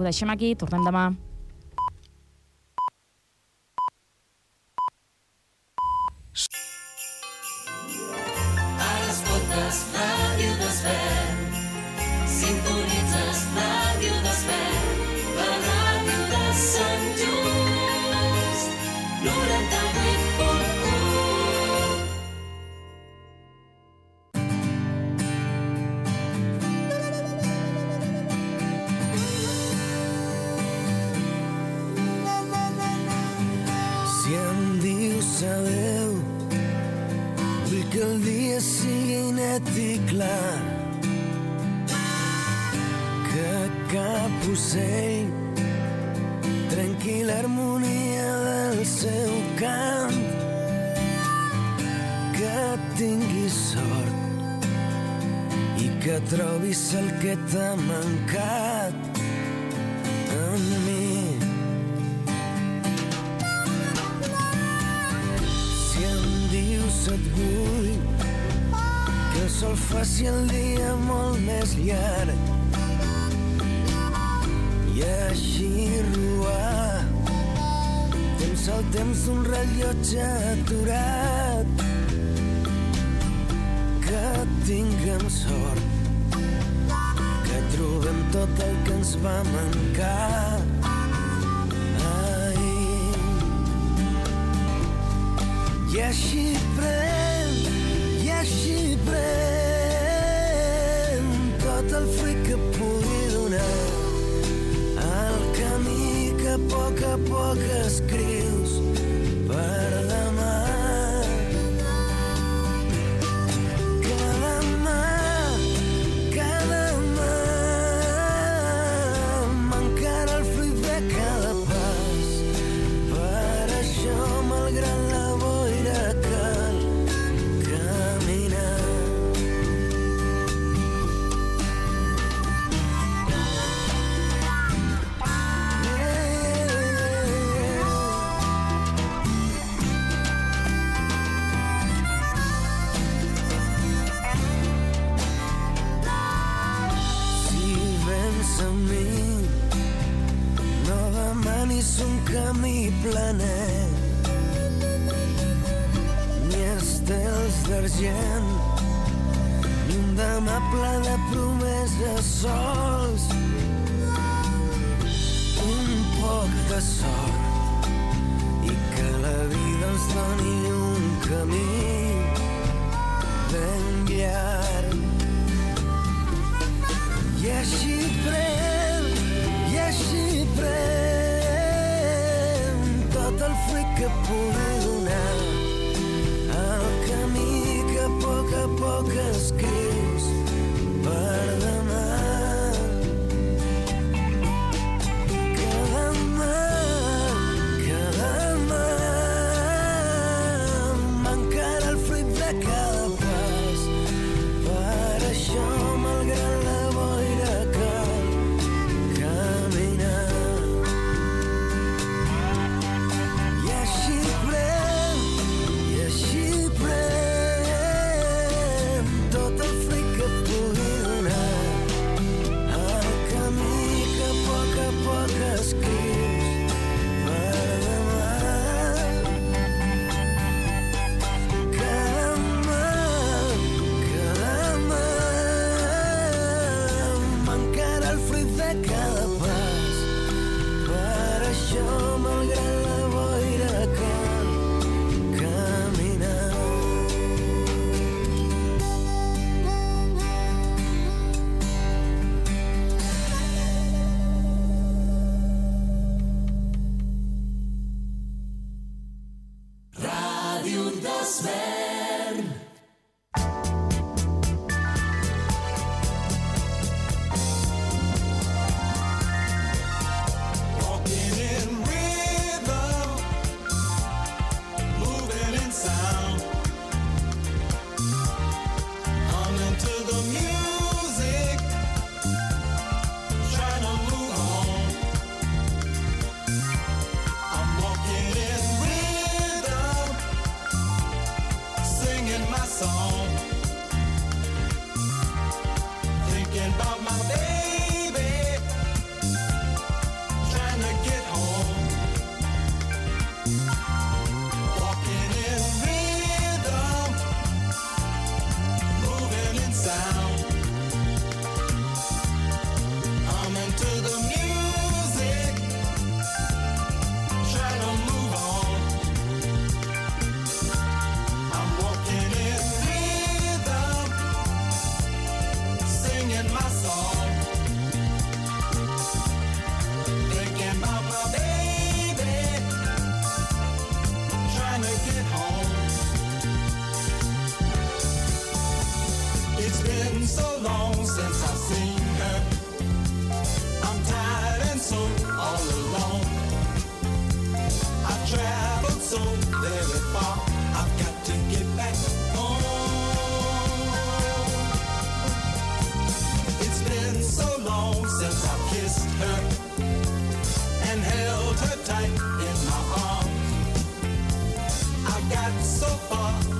Ho deixem aquí, tornem demà. been so long since I've seen her. I'm tired and so all alone. I've traveled so very far. I've got to get back home. It's been so long since I've kissed her and held her tight in my arms. I got so far.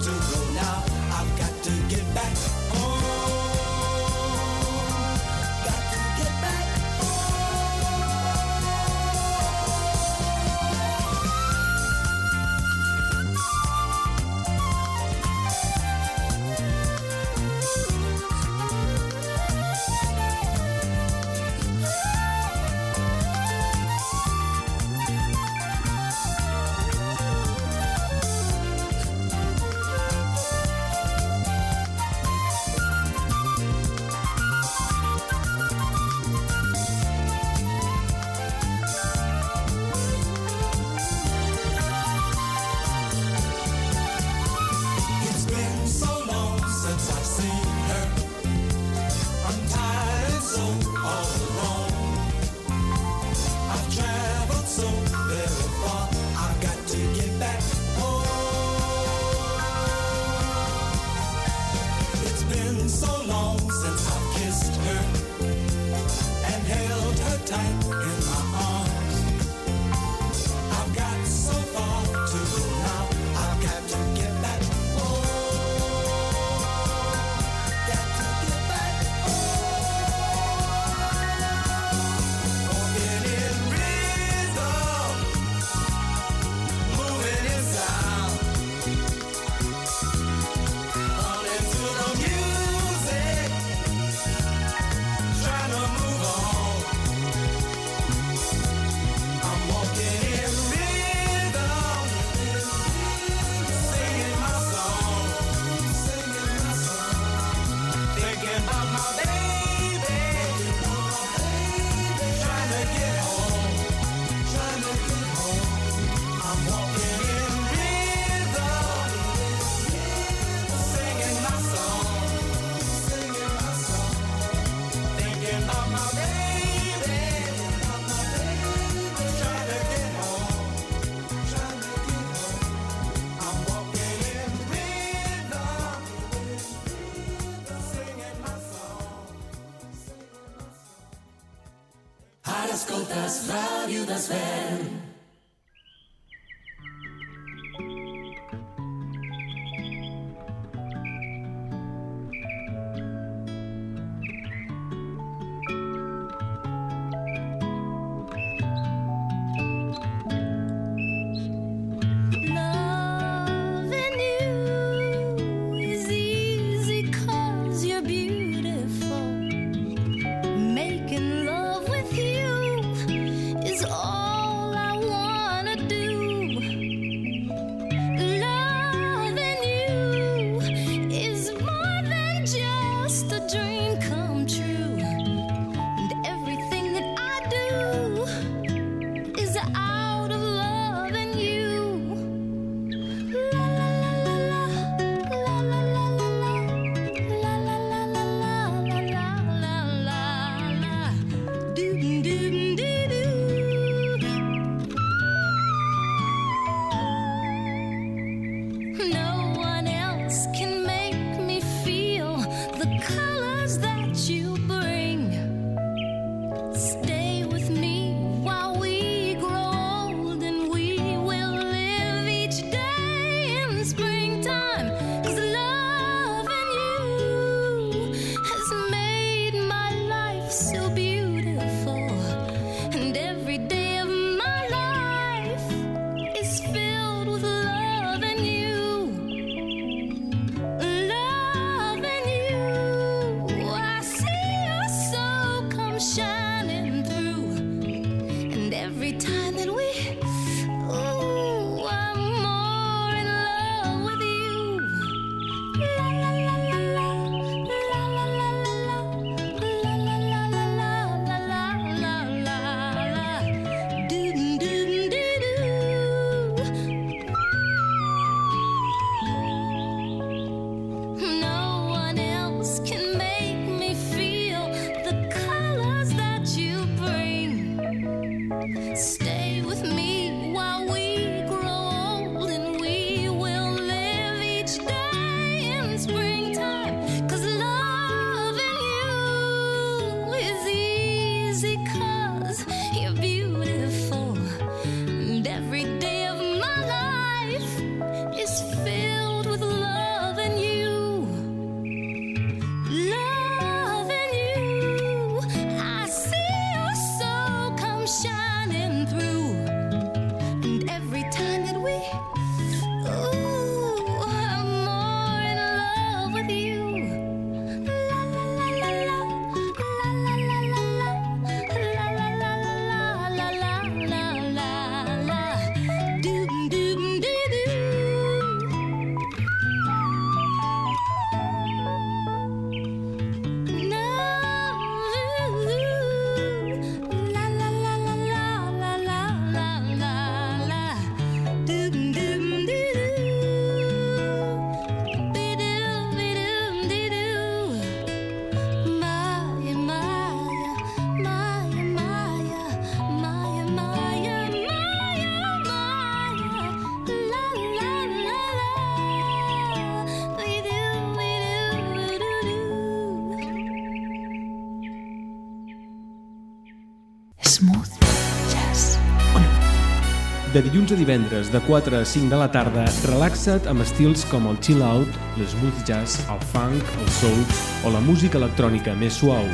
De dilluns a divendres, de 4 a 5 de la tarda, relaxa't amb estils com el chill out, l'smooth jazz, el funk, el soul o la música electrònica més suau.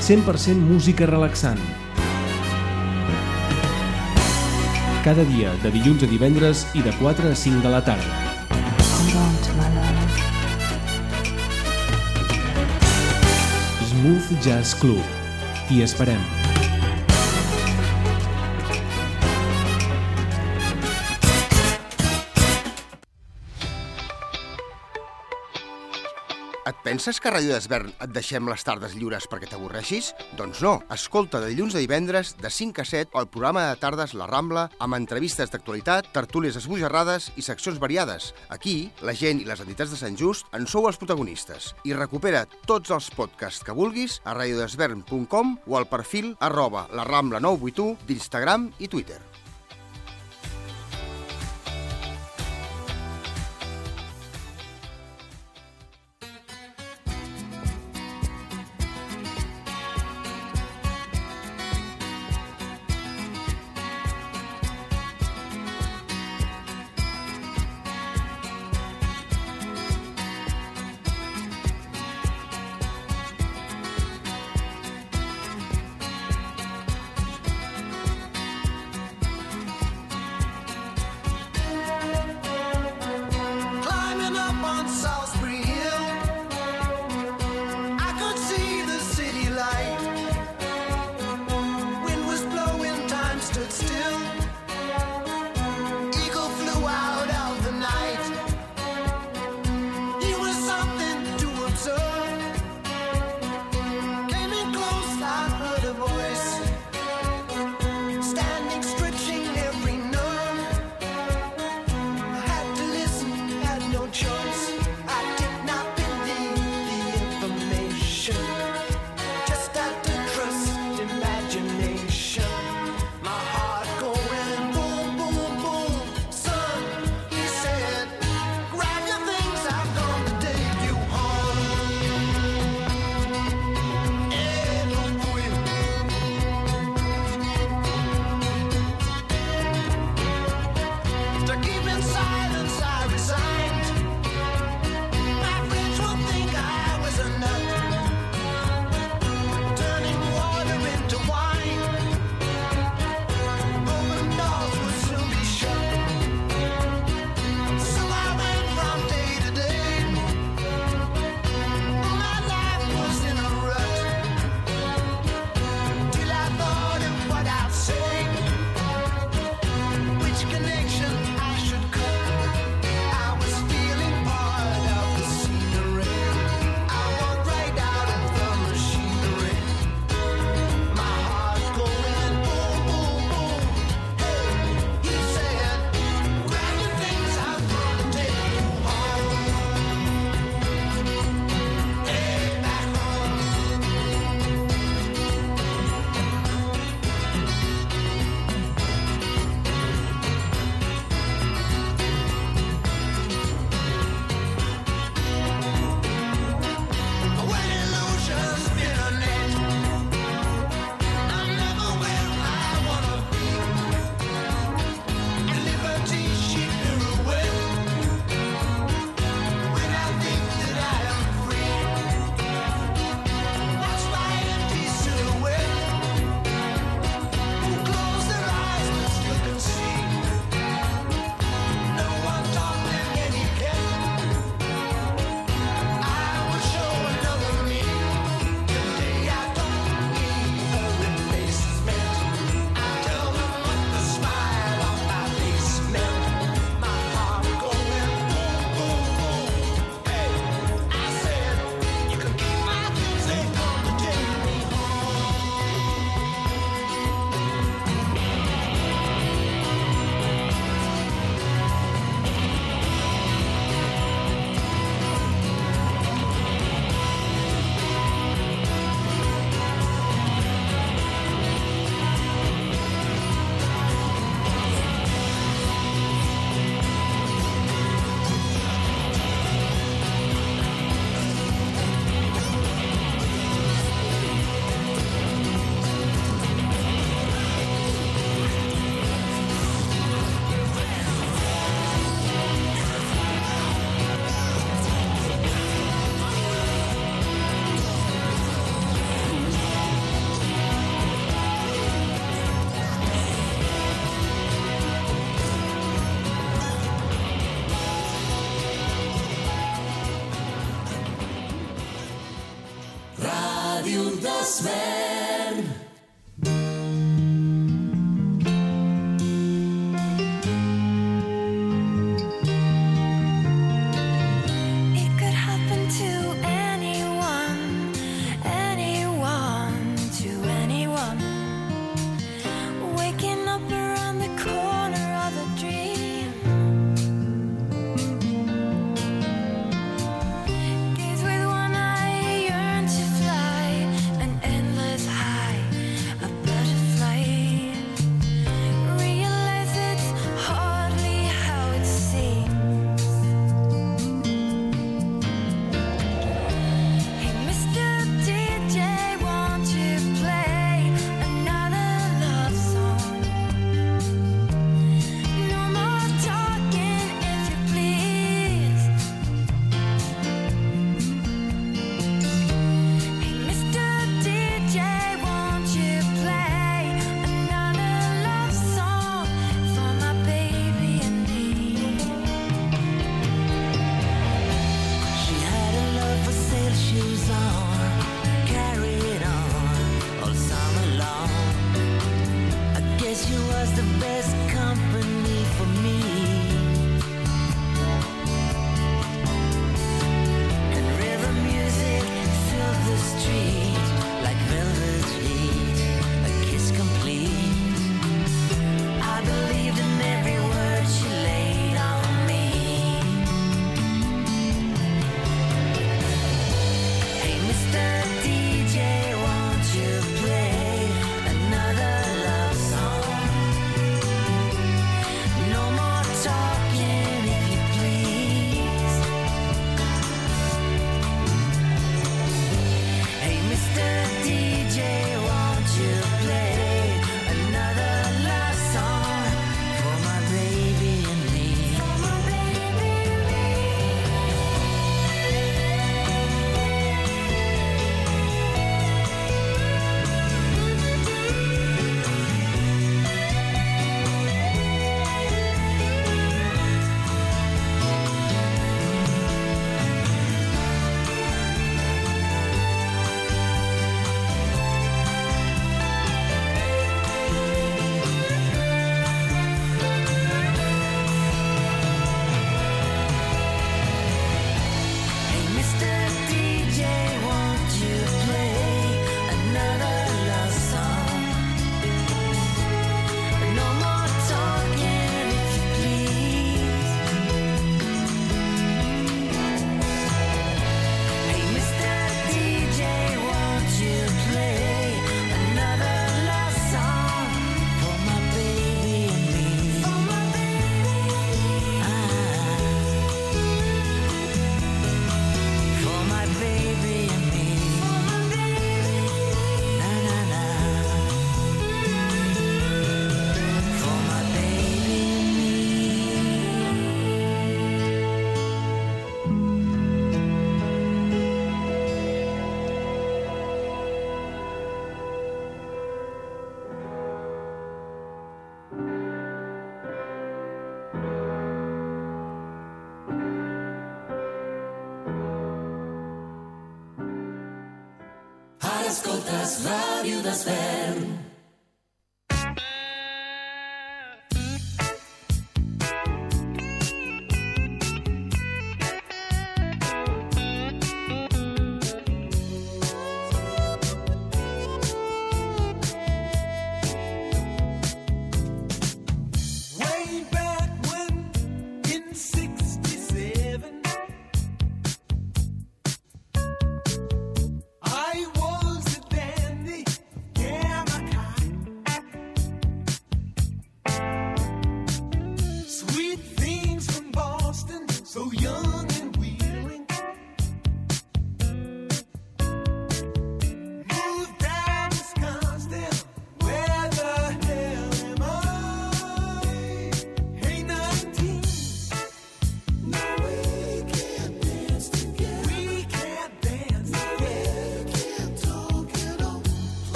100% música relaxant. Cada dia, de dilluns a divendres i de 4 a 5 de la tarda. Smooth Jazz Club. T'hi esperem. Penses que a Ràdio d'Esvern et deixem les tardes lliures perquè t'avorreixis? Doncs no. Escolta de dilluns a divendres, de 5 a 7, el programa de tardes La Rambla, amb entrevistes d'actualitat, tertúlies esbojarrades i seccions variades. Aquí, la gent i les entitats de Sant Just en sou els protagonistes. I recupera tots els podcasts que vulguis a radiodesvern.com o al perfil arroba la Rambla 981 d'Instagram i Twitter. d'Esvern. Ràdio d'Esvern.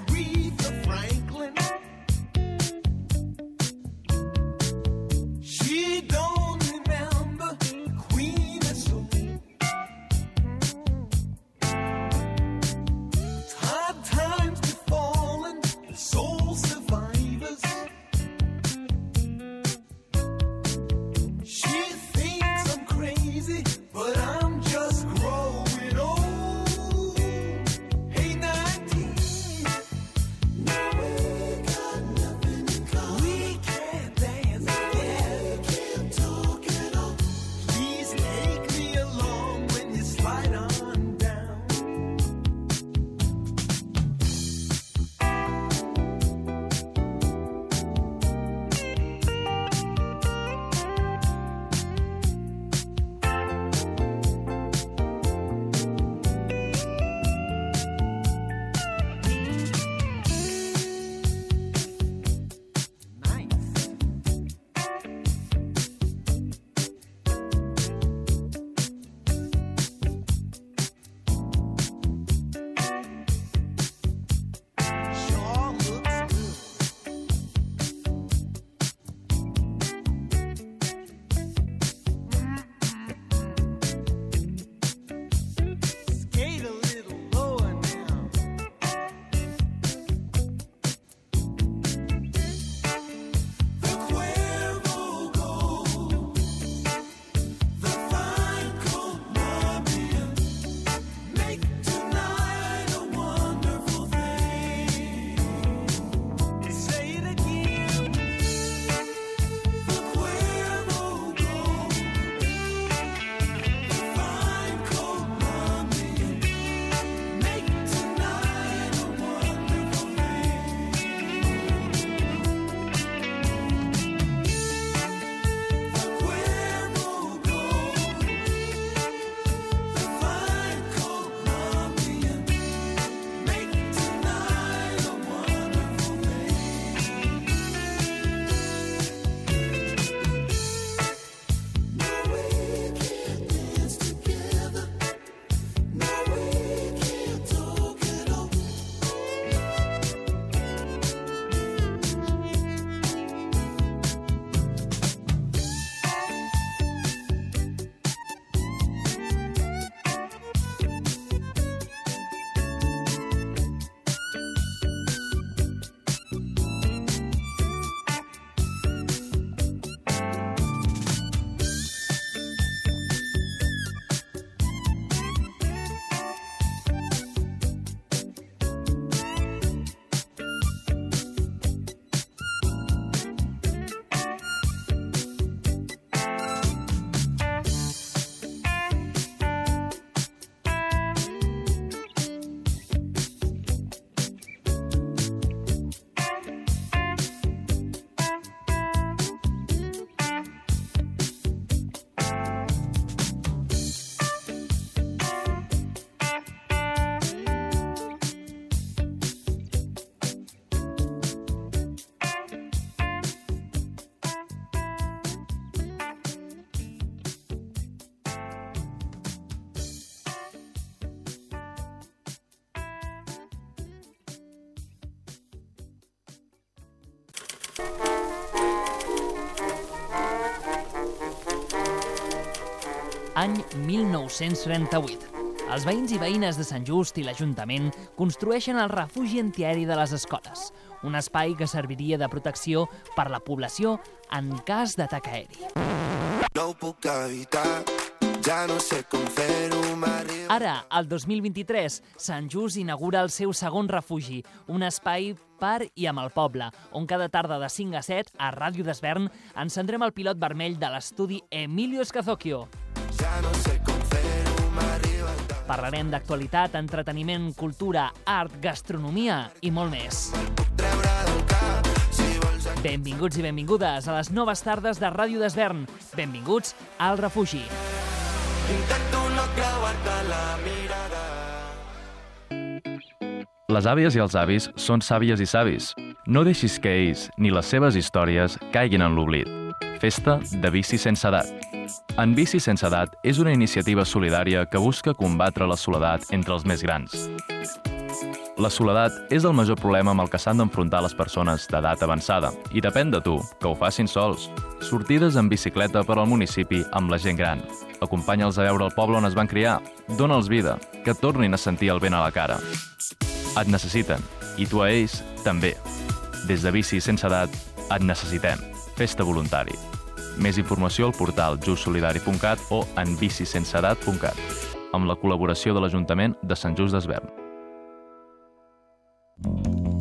Aretha Franklin. Any 1938. Els veïns i veïnes de Sant Just i l'Ajuntament construeixen el refugi antiaeri de les escoles, un espai que serviria de protecció per la població en cas d'atac aeri. No puc evitar, ja no sé com fer-ho, m'arriba... Ara, el 2023, Sant Just inaugura el seu segon refugi, un espai per i amb el poble, on cada tarda de 5 a 7, a Ràdio d'Esvern, encendrem el pilot vermell de l'estudi Emilio Escazocchio. Ja no sé com fer-ho, m'arriba. Parlarem d'actualitat, entreteniment, cultura, art, gastronomia i molt més. Treure del cap, si vols Benvinguts i benvingudes a les noves tardes de Ràdio d'Esvern. Benvinguts al refugi. Intento no creuar-te la mirada. Les àvies i els avis són sàvies i savis. No deixis que ells ni les seves històries caiguin en l'oblit. Festa de bici sense edat. En Bici sense edat és una iniciativa solidària que busca combatre la soledat entre els més grans. La soledat és el major problema amb el que s'han d'enfrontar les persones d'edat avançada i depèn de tu, que ho facin sols. Sortides en bicicleta per al municipi amb la gent gran. Acompanya'ls a veure el poble on es van criar. Dóna'ls vida, que tornin a sentir el vent a la cara. Et necessiten, i tu a ells també. Des de Bici sense edat, et necessitem. Festa voluntari. Més informació al portal justsolidari.cat o en bicisenseedat.cat amb la col·laboració de l'Ajuntament de Sant Just d'Esvern. Ràdio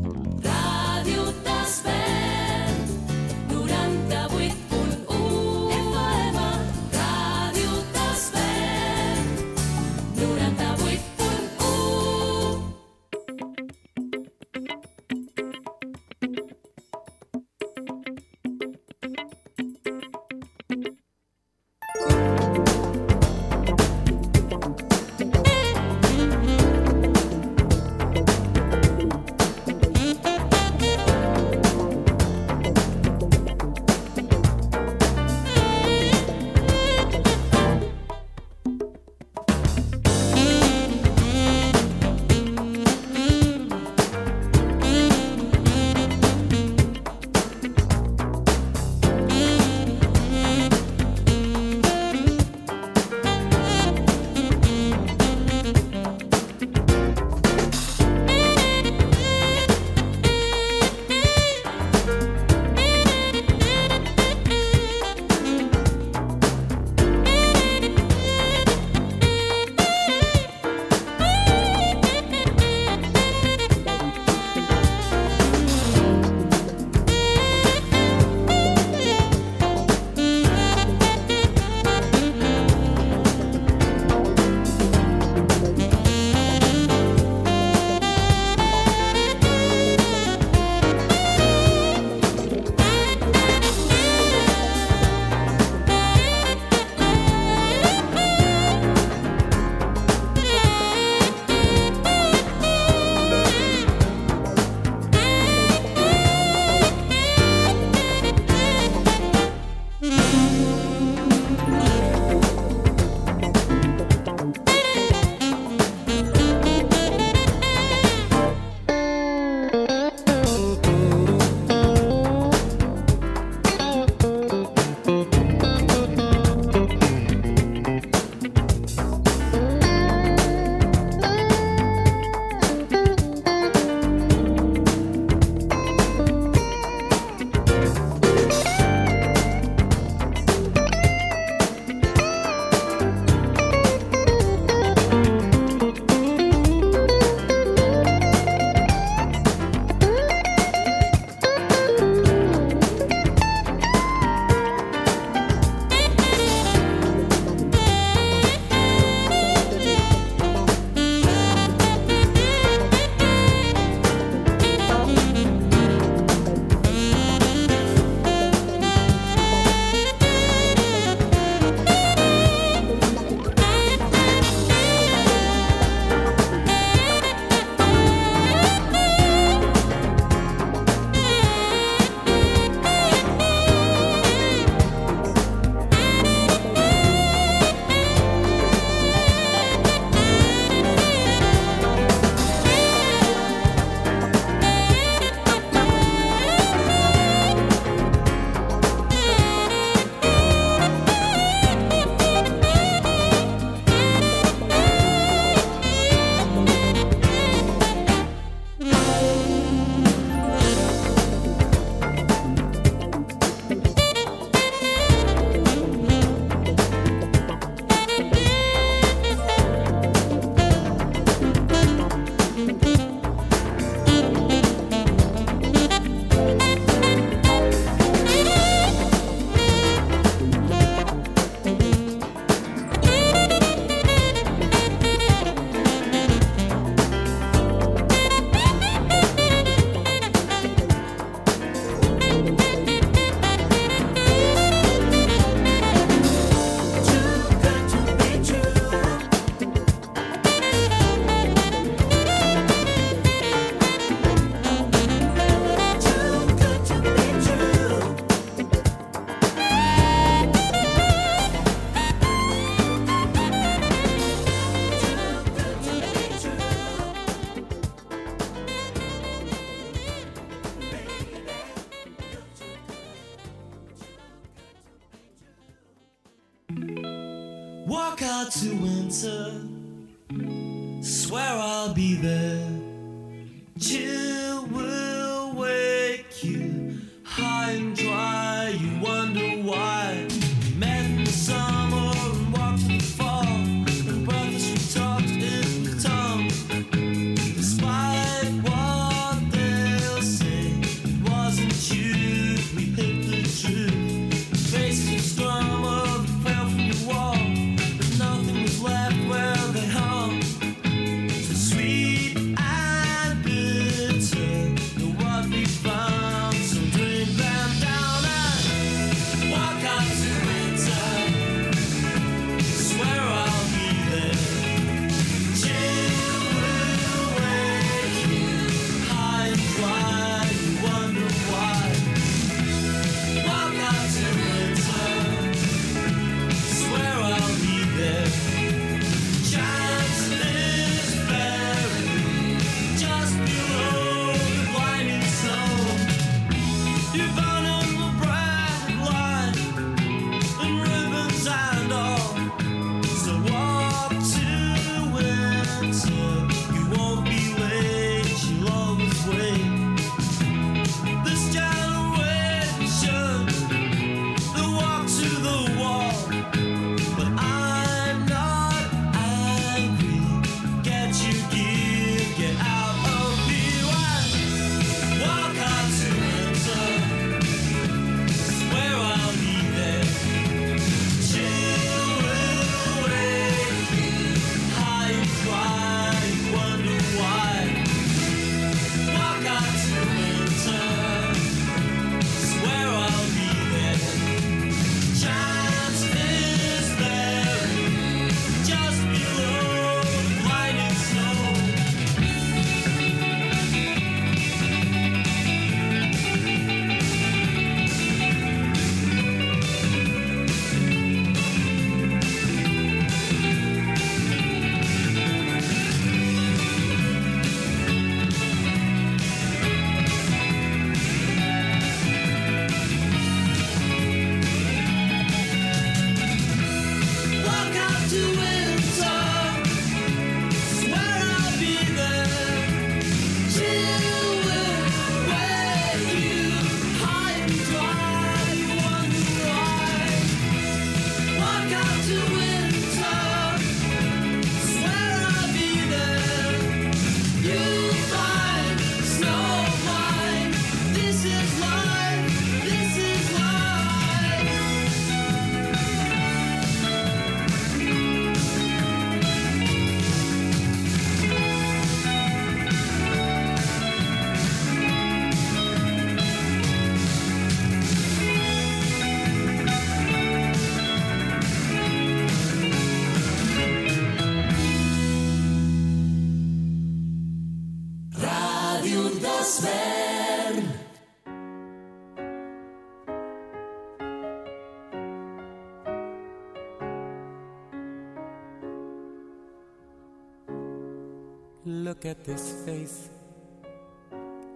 look at this face,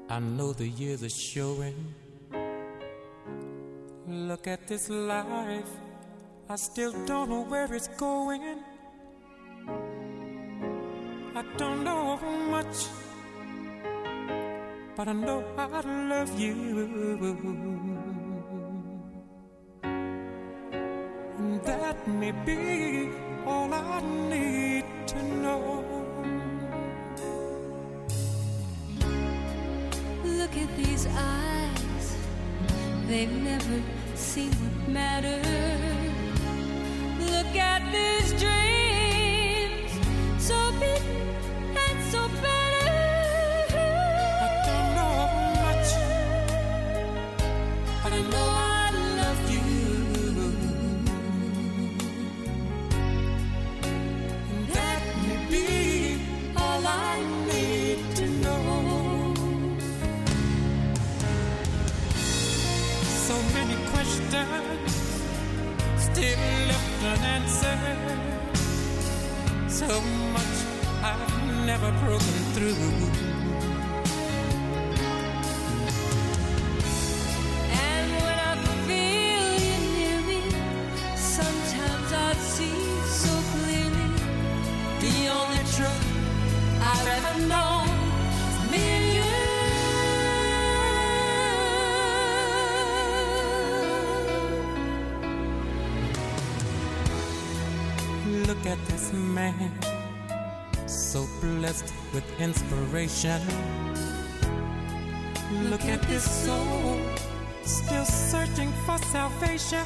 I know the years are showing. Look at this life, I still don't know where it's going. I don't know much, but I know I love you. And that may be all I need to know. his eyes, they've never seen what matters. Look at this dream. unanswered. So much I've never broken through. man, so blessed with inspiration. Look at this soul, still searching for salvation.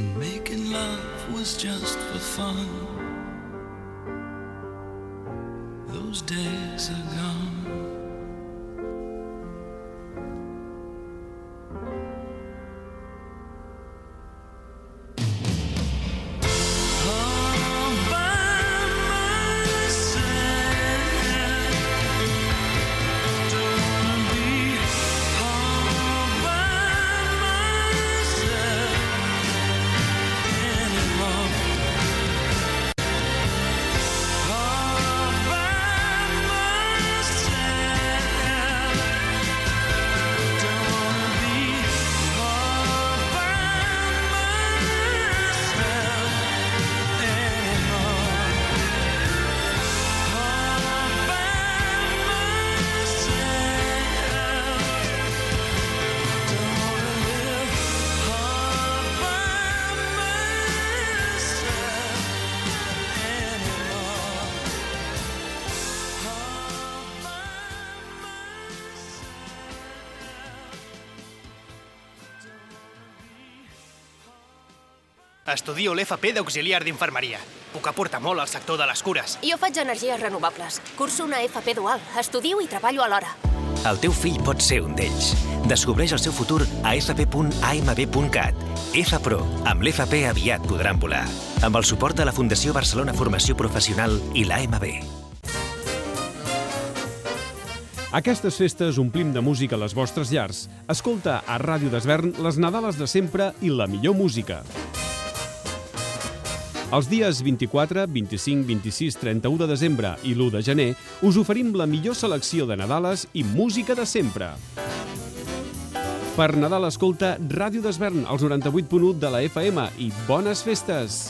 And making love was just for fun. Those days are gone. Estudio l'FP d'auxiliar d'infermeria. Puc aportar molt al sector de les cures. Jo faig energies renovables. Curso una FP dual. Estudio i treballo alhora. El teu fill pot ser un d'ells. Descobreix el seu futur a fp.amb.cat. FPRO, amb l'FP aviat podran volar. Amb el suport de la Fundació Barcelona Formació Professional i l'AMB. Aquestes festes omplim de música les vostres llars. Escolta a Ràdio d'Esvern les Nadales de sempre i la millor música. Els dies 24, 25, 26, 31 de desembre i l'1 de gener us oferim la millor selecció de Nadales i música de sempre. Per Nadal escolta Ràdio d'Esvern als 98.1 de la FM i bones festes!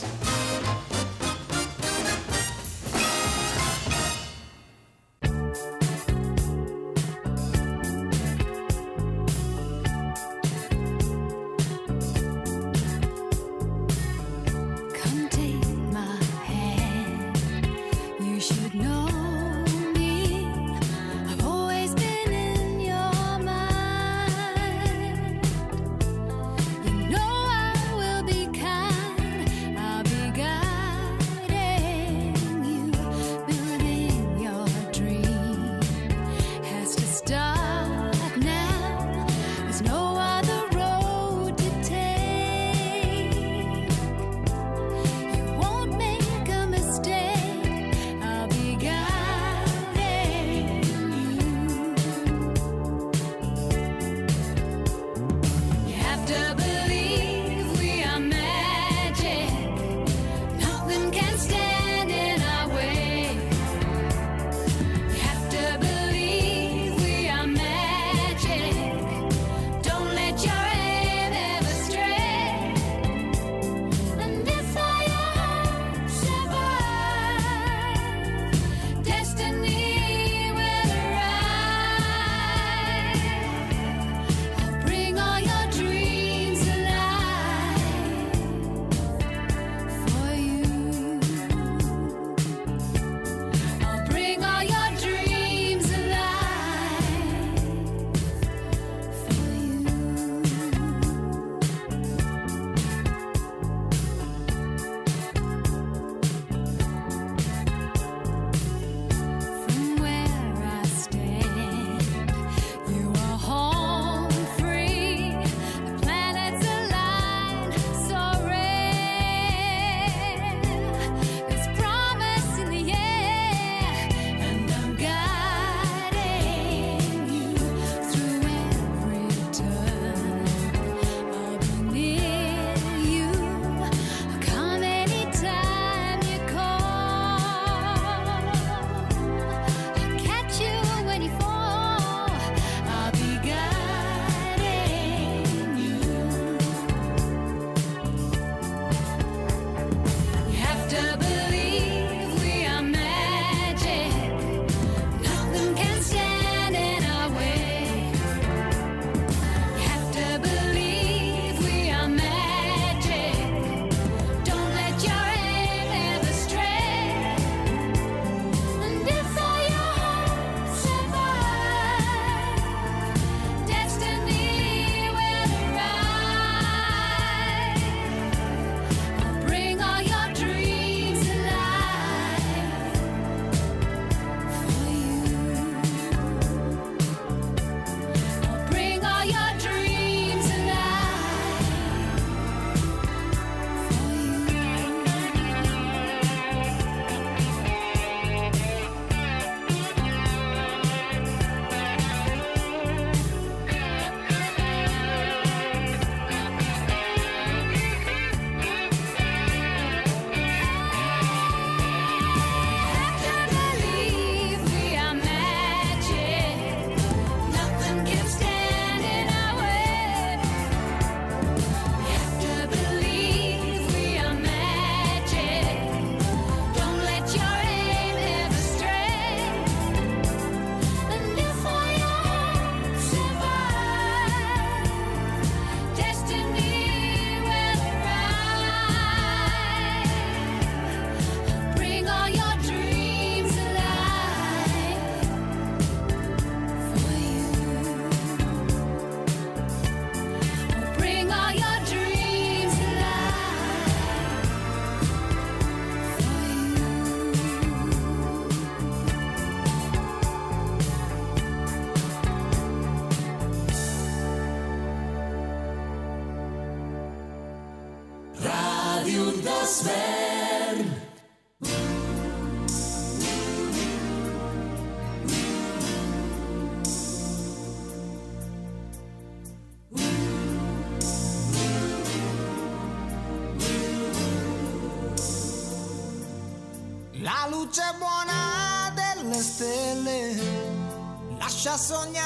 soñar.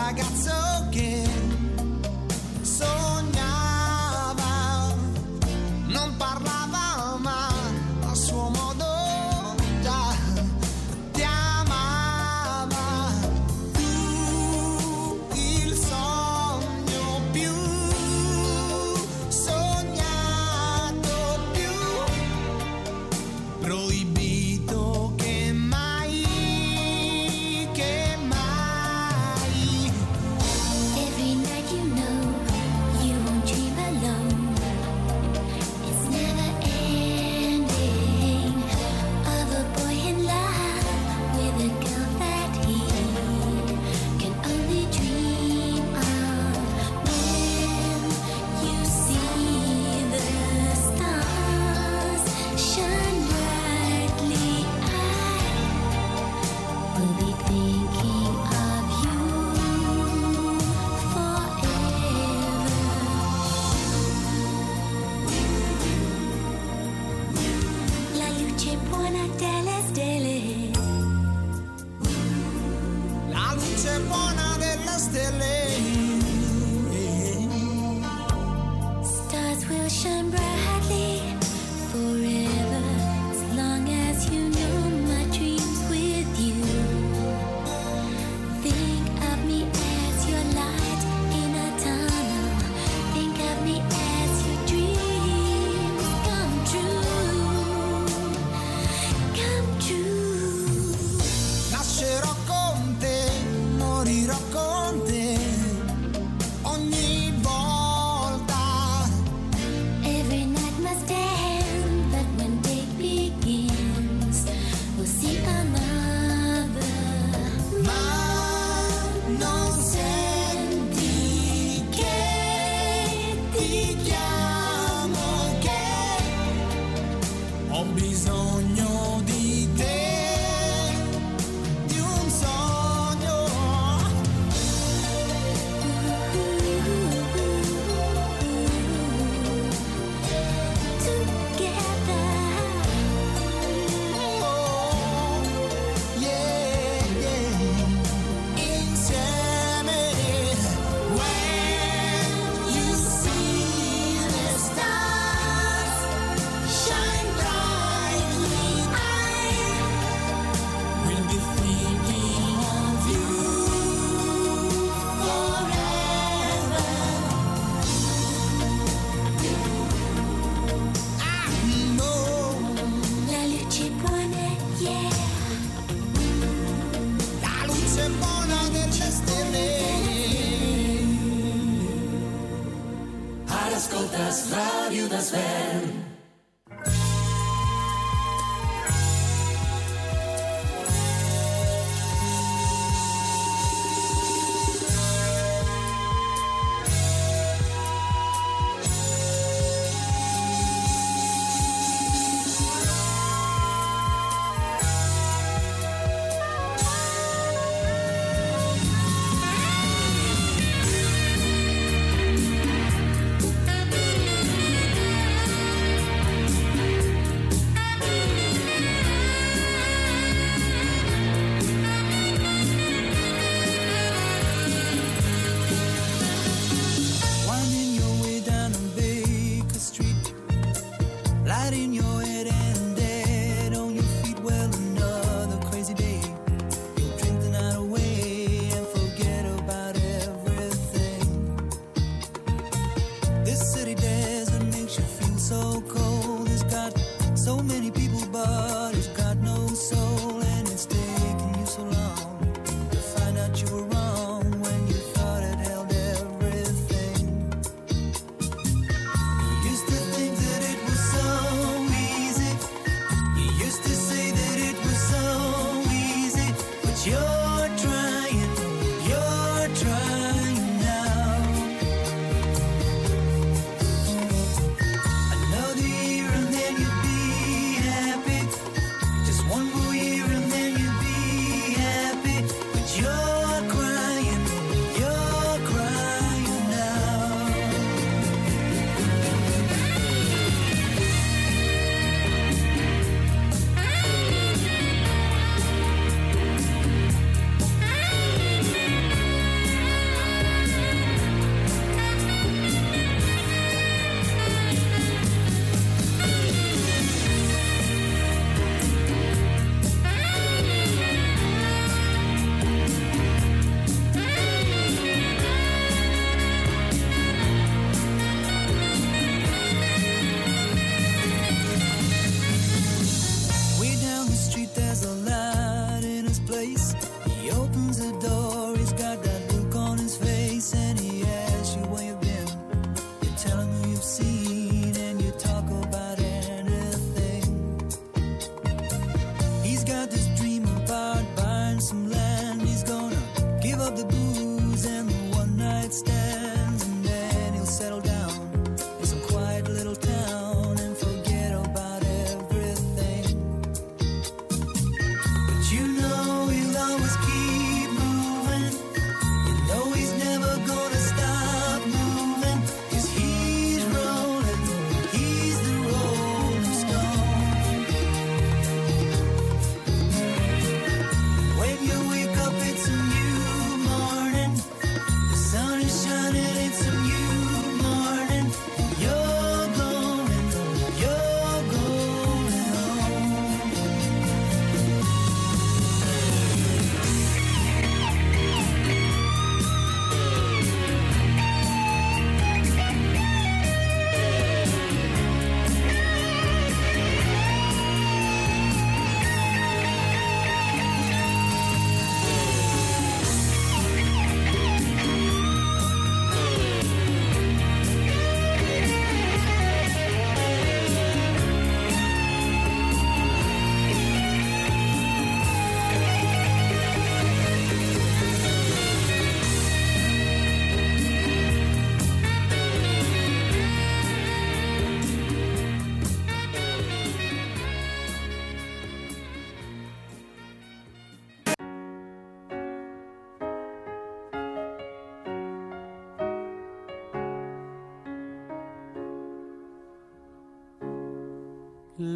I got so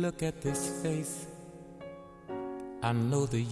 Look at this face. I know the year.